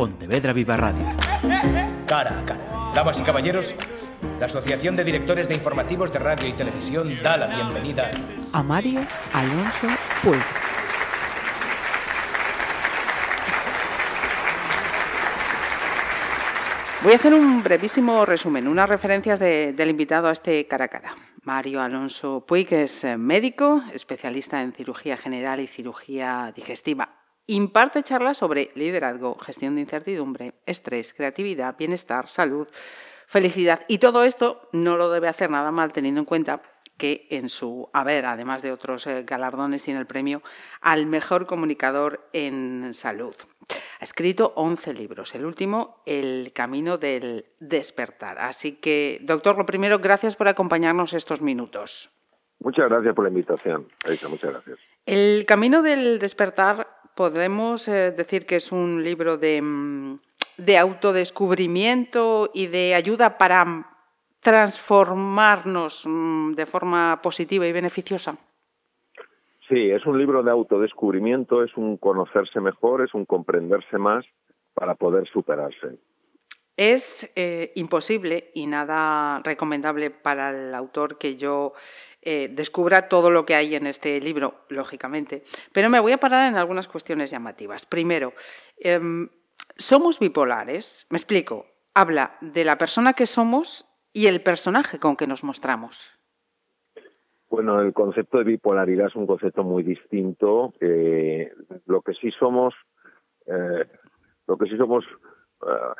Pontevedra Viva Radio. Cara a cara. Damas y caballeros, la Asociación de Directores de Informativos de Radio y Televisión da la bienvenida a Mario Alonso Puig. Voy a hacer un brevísimo resumen, unas referencias del invitado a este cara a cara. Mario Alonso Puig es eh, médico, especialista en cirugía general y cirugía digestiva. Imparte charlas sobre liderazgo, gestión de incertidumbre, estrés, creatividad, bienestar, salud, felicidad. Y todo esto no lo debe hacer nada mal teniendo en cuenta que en su haber, además de otros eh, galardones, tiene el premio al mejor comunicador en salud. Ha escrito 11 libros, el último, El Camino del Despertar. Así que, doctor, lo primero, gracias por acompañarnos estos minutos. Muchas gracias por la invitación, muchas gracias. El Camino del Despertar, podemos eh, decir que es un libro de, mm, de autodescubrimiento y de ayuda para transformarnos mm, de forma positiva y beneficiosa? Sí, es un libro de autodescubrimiento, es un conocerse mejor, es un comprenderse más para poder superarse. Es eh, imposible y nada recomendable para el autor que yo eh, descubra todo lo que hay en este libro, lógicamente. Pero me voy a parar en algunas cuestiones llamativas. Primero, em, ¿somos bipolares? Me explico. Habla de la persona que somos y el personaje con que nos mostramos? Bueno, el concepto de bipolaridad es un concepto muy distinto. lo que sí somos, eh, lo que sí somos, eh,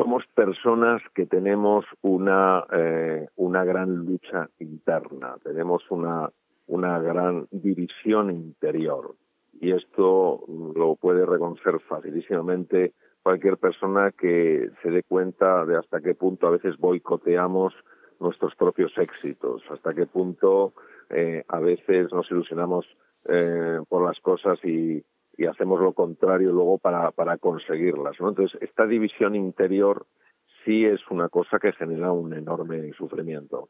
somos personas que tenemos una eh, una gran lucha interna, tenemos una una gran división interior y esto lo puede reconocer facilísimamente cualquier persona que se dé cuenta de hasta qué punto a veces boicoteamos nuestros propios éxitos, hasta qué punto eh, a veces nos ilusionamos eh, por las cosas y, hacemos lo contrario luego para, para conseguirlas. Entonces, esta división interior sí es una cosa que genera un enorme sufrimiento.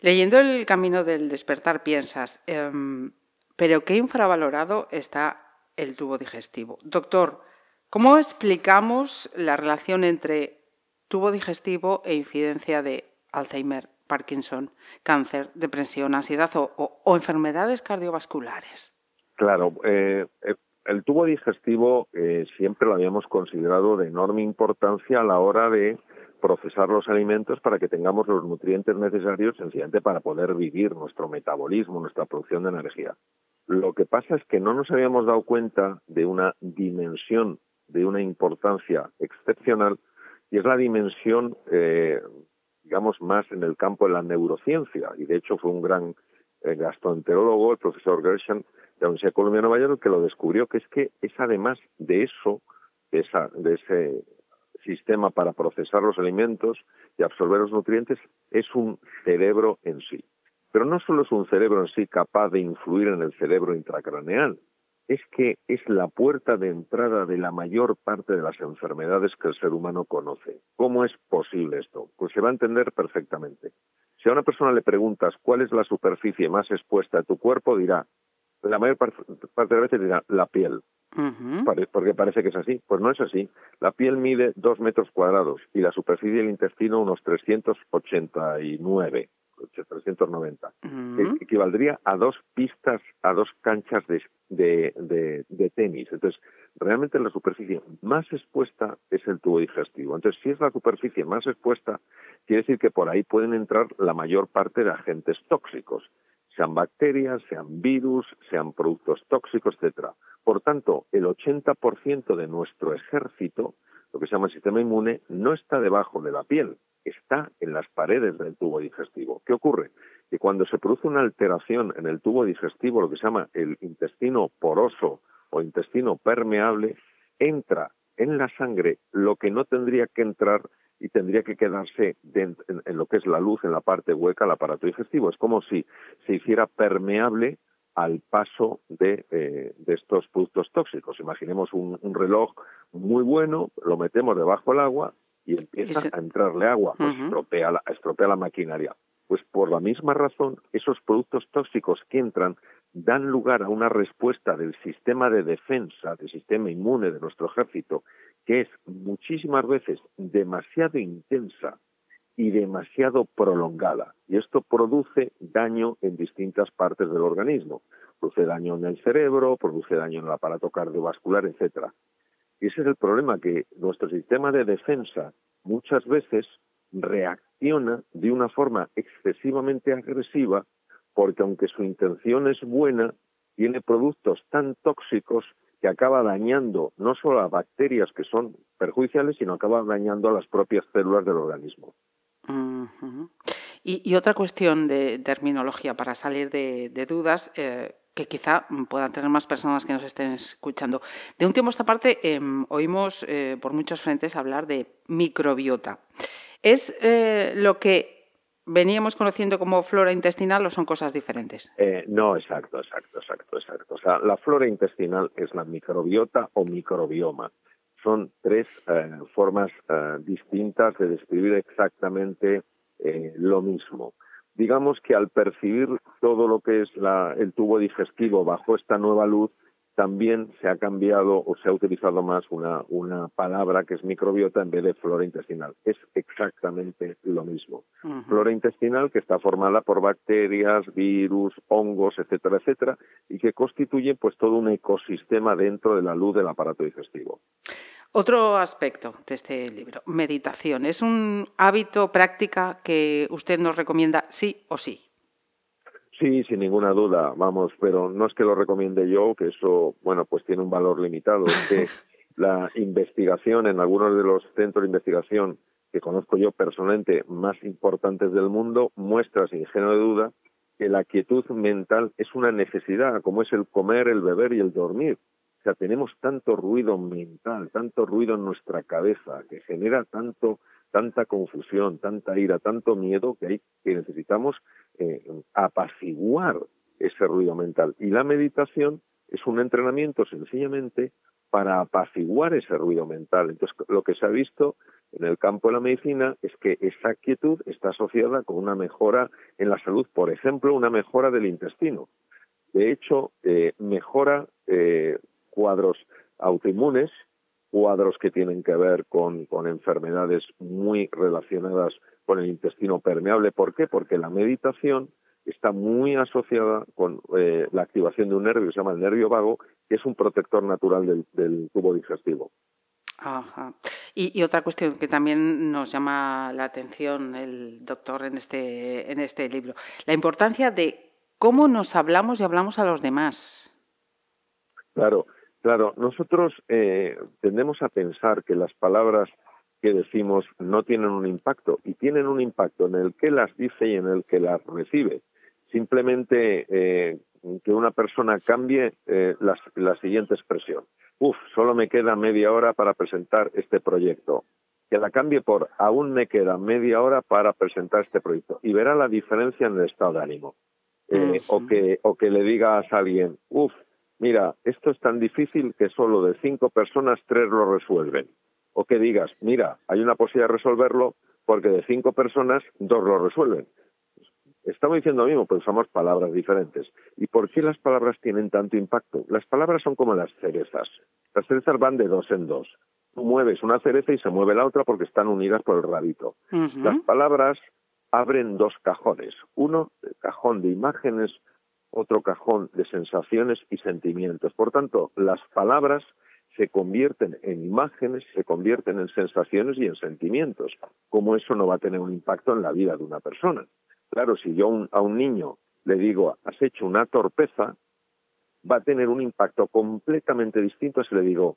Leyendo el camino del despertar piensas, em, pero qué infravalorado está el tubo digestivo. Doctor, ¿Cómo explicamos la relación entre tubo digestivo e incidencia de Alzheimer, Parkinson, cáncer, depresión, ansiedad o, enfermedades cardiovasculares? Claro, eh, eh, el tubo digestivo eh, siempre lo habíamos considerado de enorme importancia a la hora de procesar los alimentos para que tengamos los nutrientes necesarios sencillamente para poder vivir nuestro metabolismo, nuestra producción de energía. Lo que pasa es que no nos habíamos dado cuenta de una dimensión de una importancia excepcional y es la dimensión, eh, digamos, más en el campo de la neurociencia. Y de hecho fue un gran eh, gastroenterólogo, el profesor Gershon, de la Universidad de Columbia de Nueva York, que lo descubrió, que es que es además de eso, de, esa, de ese sistema para procesar los alimentos y absorber los nutrientes, es un cerebro en sí. Pero no solo es un cerebro en sí capaz de influir en el cerebro intracraneal, es que es la puerta de entrada de la mayor parte de las enfermedades que el ser humano conoce. ¿Cómo es posible esto? Pues se va a entender perfectamente. Si a una persona le preguntas cuál es la superficie más expuesta de tu cuerpo, dirá, la mayor parte de las veces dirá la piel. Porque parece que es así. Pues no es así. La piel mide dos metros cuadrados y la superficie del intestino unos 389. 390. Equivaldría a dos pistas, a dos canchas de, de, de, tenis. Entonces, realmente la superficie más expuesta es el tubo digestivo. Entonces, si es la superficie más expuesta, quiere decir que por ahí pueden entrar la mayor parte de agentes tóxicos, sean bacterias, sean virus, sean productos tóxicos, etcétera. Por tanto, el 80% de nuestro ejército, lo que se llama el sistema inmune, no está debajo de la piel, está en las paredes del tubo digestivo. ¿Qué ocurre? Que cuando se produce una alteración en el tubo digestivo, lo que se llama el intestino poroso o intestino permeable, entra en la sangre lo que no tendría que entrar y tendría que quedarse en, lo que es la luz, en la parte hueca del aparato digestivo. Es como si se hiciera permeable al paso de, eh, estos productos tóxicos. Imaginemos un, reloj muy bueno, lo metemos debajo del agua y empieza a entrarle agua, pues estropea, la, estropea la maquinaria. Pues por la misma razón, esos productos tóxicos que entran dan lugar a una respuesta del sistema de defensa, del sistema inmune de nuestro ejército, que es muchísimas veces demasiado intensa y demasiado prolongada. Y esto produce daño en distintas partes del organismo. Produce daño en el cerebro, produce daño en el aparato cardiovascular, etcétera. Y ese es el problema, que nuestro sistema de defensa muchas veces reacciona de una forma excesivamente agresiva porque aunque su intención es buena, tiene productos tan tóxicos que acaba dañando no solo a bacterias que son perjudiciales, sino acaba dañando a las propias células del organismo. y, otra cuestión de terminología para salir de, dudas, eh, que quizá puedan tener más personas que nos estén escuchando. De un tiempo a esta parte em, oímos eh, por muchos frentes hablar de microbiota. ¿Es eh, lo que veníamos conociendo como flora intestinal o son cosas diferentes? Eh, no, exacto, exacto, exacto, exacto. O sea, la flora intestinal es la microbiota o microbioma. Son tres formas distintas de describir exactamente lo mismo. Digamos que al percibir todo lo que es el tubo digestivo bajo esta nueva luz, también se ha cambiado o se ha utilizado más una, una palabra que es microbiota en vez de flora intestinal. Es exactamente lo mismo. Flora intestinal que está formada por bacterias, virus, hongos, etcétera, etcétera, y que constituye pues todo un ecosistema dentro de la luz del aparato digestivo. Otro aspecto de este libro, meditación. ¿Es un hábito, práctica que usted nos recomienda sí o sí? Sí, sin ninguna duda, vamos, pero no es que lo recomiende yo, que eso, bueno, pues tiene un valor limitado. Es que la investigación en algunos de los centros de investigación que conozco yo personalmente más importantes del mundo muestra, sin género de duda, que la quietud mental es una necesidad, como es el comer, el beber y el dormir. O sea, tenemos tanto ruido mental, tanto ruido en nuestra cabeza, que genera tanto tanta confusión, tanta ira, tanto miedo que, hay, que necesitamos eh, apaciguar ese ruido mental. Y la meditación es un entrenamiento sencillamente para apaciguar ese ruido mental. Entonces, lo que se ha visto en el campo de la medicina es que esa quietud está asociada con una mejora en la salud, por ejemplo, una mejora del intestino. De hecho, eh, mejora eh, cuadros autoinmunes cuadros que tienen que ver con, enfermedades muy relacionadas con el intestino permeable. ¿Por qué? Porque la meditación está muy asociada con eh, la activación de un nervio se llama el nervio vago, que es un protector natural del, tubo digestivo. Ajá. Y, otra cuestión que también nos llama la atención el doctor en este, en este libro, la importancia de cómo nos hablamos y hablamos a los demás. Claro, Claro, nosotros eh, tendemos a pensar que las palabras que decimos no tienen un impacto y tienen un impacto en el que las dice y en el que las recibe. Simplemente eh, que una persona cambie eh, la, siguiente expresión. Uf, solo me queda media hora para presentar este proyecto. Que la cambie por aún me queda media hora para presentar este proyecto y verá la diferencia en el estado de ánimo. o, que, o que le digas a alguien, uf, mira, esto es tan difícil que solo de cinco personas tres lo resuelven. O que digas, mira, hay una posibilidad de resolverlo porque de cinco personas dos lo resuelven. Estamos diciendo lo mismo, pero usamos palabras diferentes. ¿Y por qué las palabras tienen tanto impacto? Las palabras son como las cerezas. Las cerezas van de dos en dos. Tú mueves una cereza y se mueve la otra porque están unidas por el rabito. Las palabras abren dos cajones. Uno, el cajón de imágenes otro cajón de sensaciones y sentimientos. Por tanto, las palabras se convierten en imágenes, se convierten en sensaciones y en sentimientos. ¿Cómo eso no va a tener un impacto en la vida de una persona? Claro, si yo a un niño le digo, has hecho una torpeza, va a tener un impacto completamente distinto si le digo,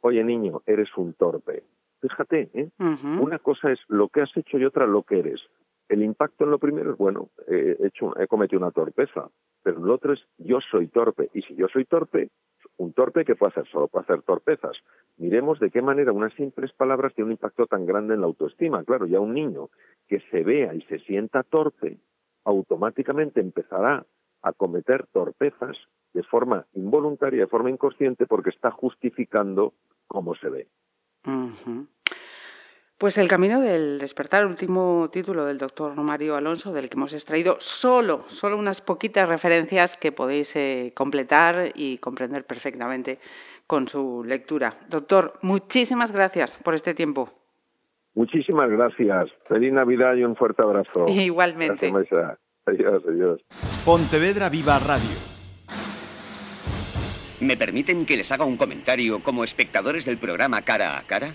oye niño, eres un torpe. Fíjate, ¿eh? una cosa es lo que has hecho y otra lo que eres. El impacto en lo primero es, bueno, he, hecho, he cometido una torpeza, pero en lo otro es, yo soy torpe. Y si yo soy torpe, un torpe que puede hacer solo puede hacer torpezas. Miremos de qué manera unas simples palabras tienen un impacto tan grande en la autoestima. Claro, ya un niño que se vea y se sienta torpe, automáticamente empezará a cometer torpezas de forma involuntaria, de forma inconsciente, porque está justificando cómo se ve. Pues el camino del despertar, último título del doctor Mario Alonso, del que hemos extraído solo, solo unas poquitas referencias que podéis eh, completar y comprender perfectamente con su lectura. Doctor, muchísimas gracias por este tiempo. Muchísimas gracias. Feliz Navidad y un fuerte abrazo. Igualmente. adiós, adiós. Pontevedra Viva Radio. ¿Me permiten que les haga un comentario como espectadores del programa Cara a Cara?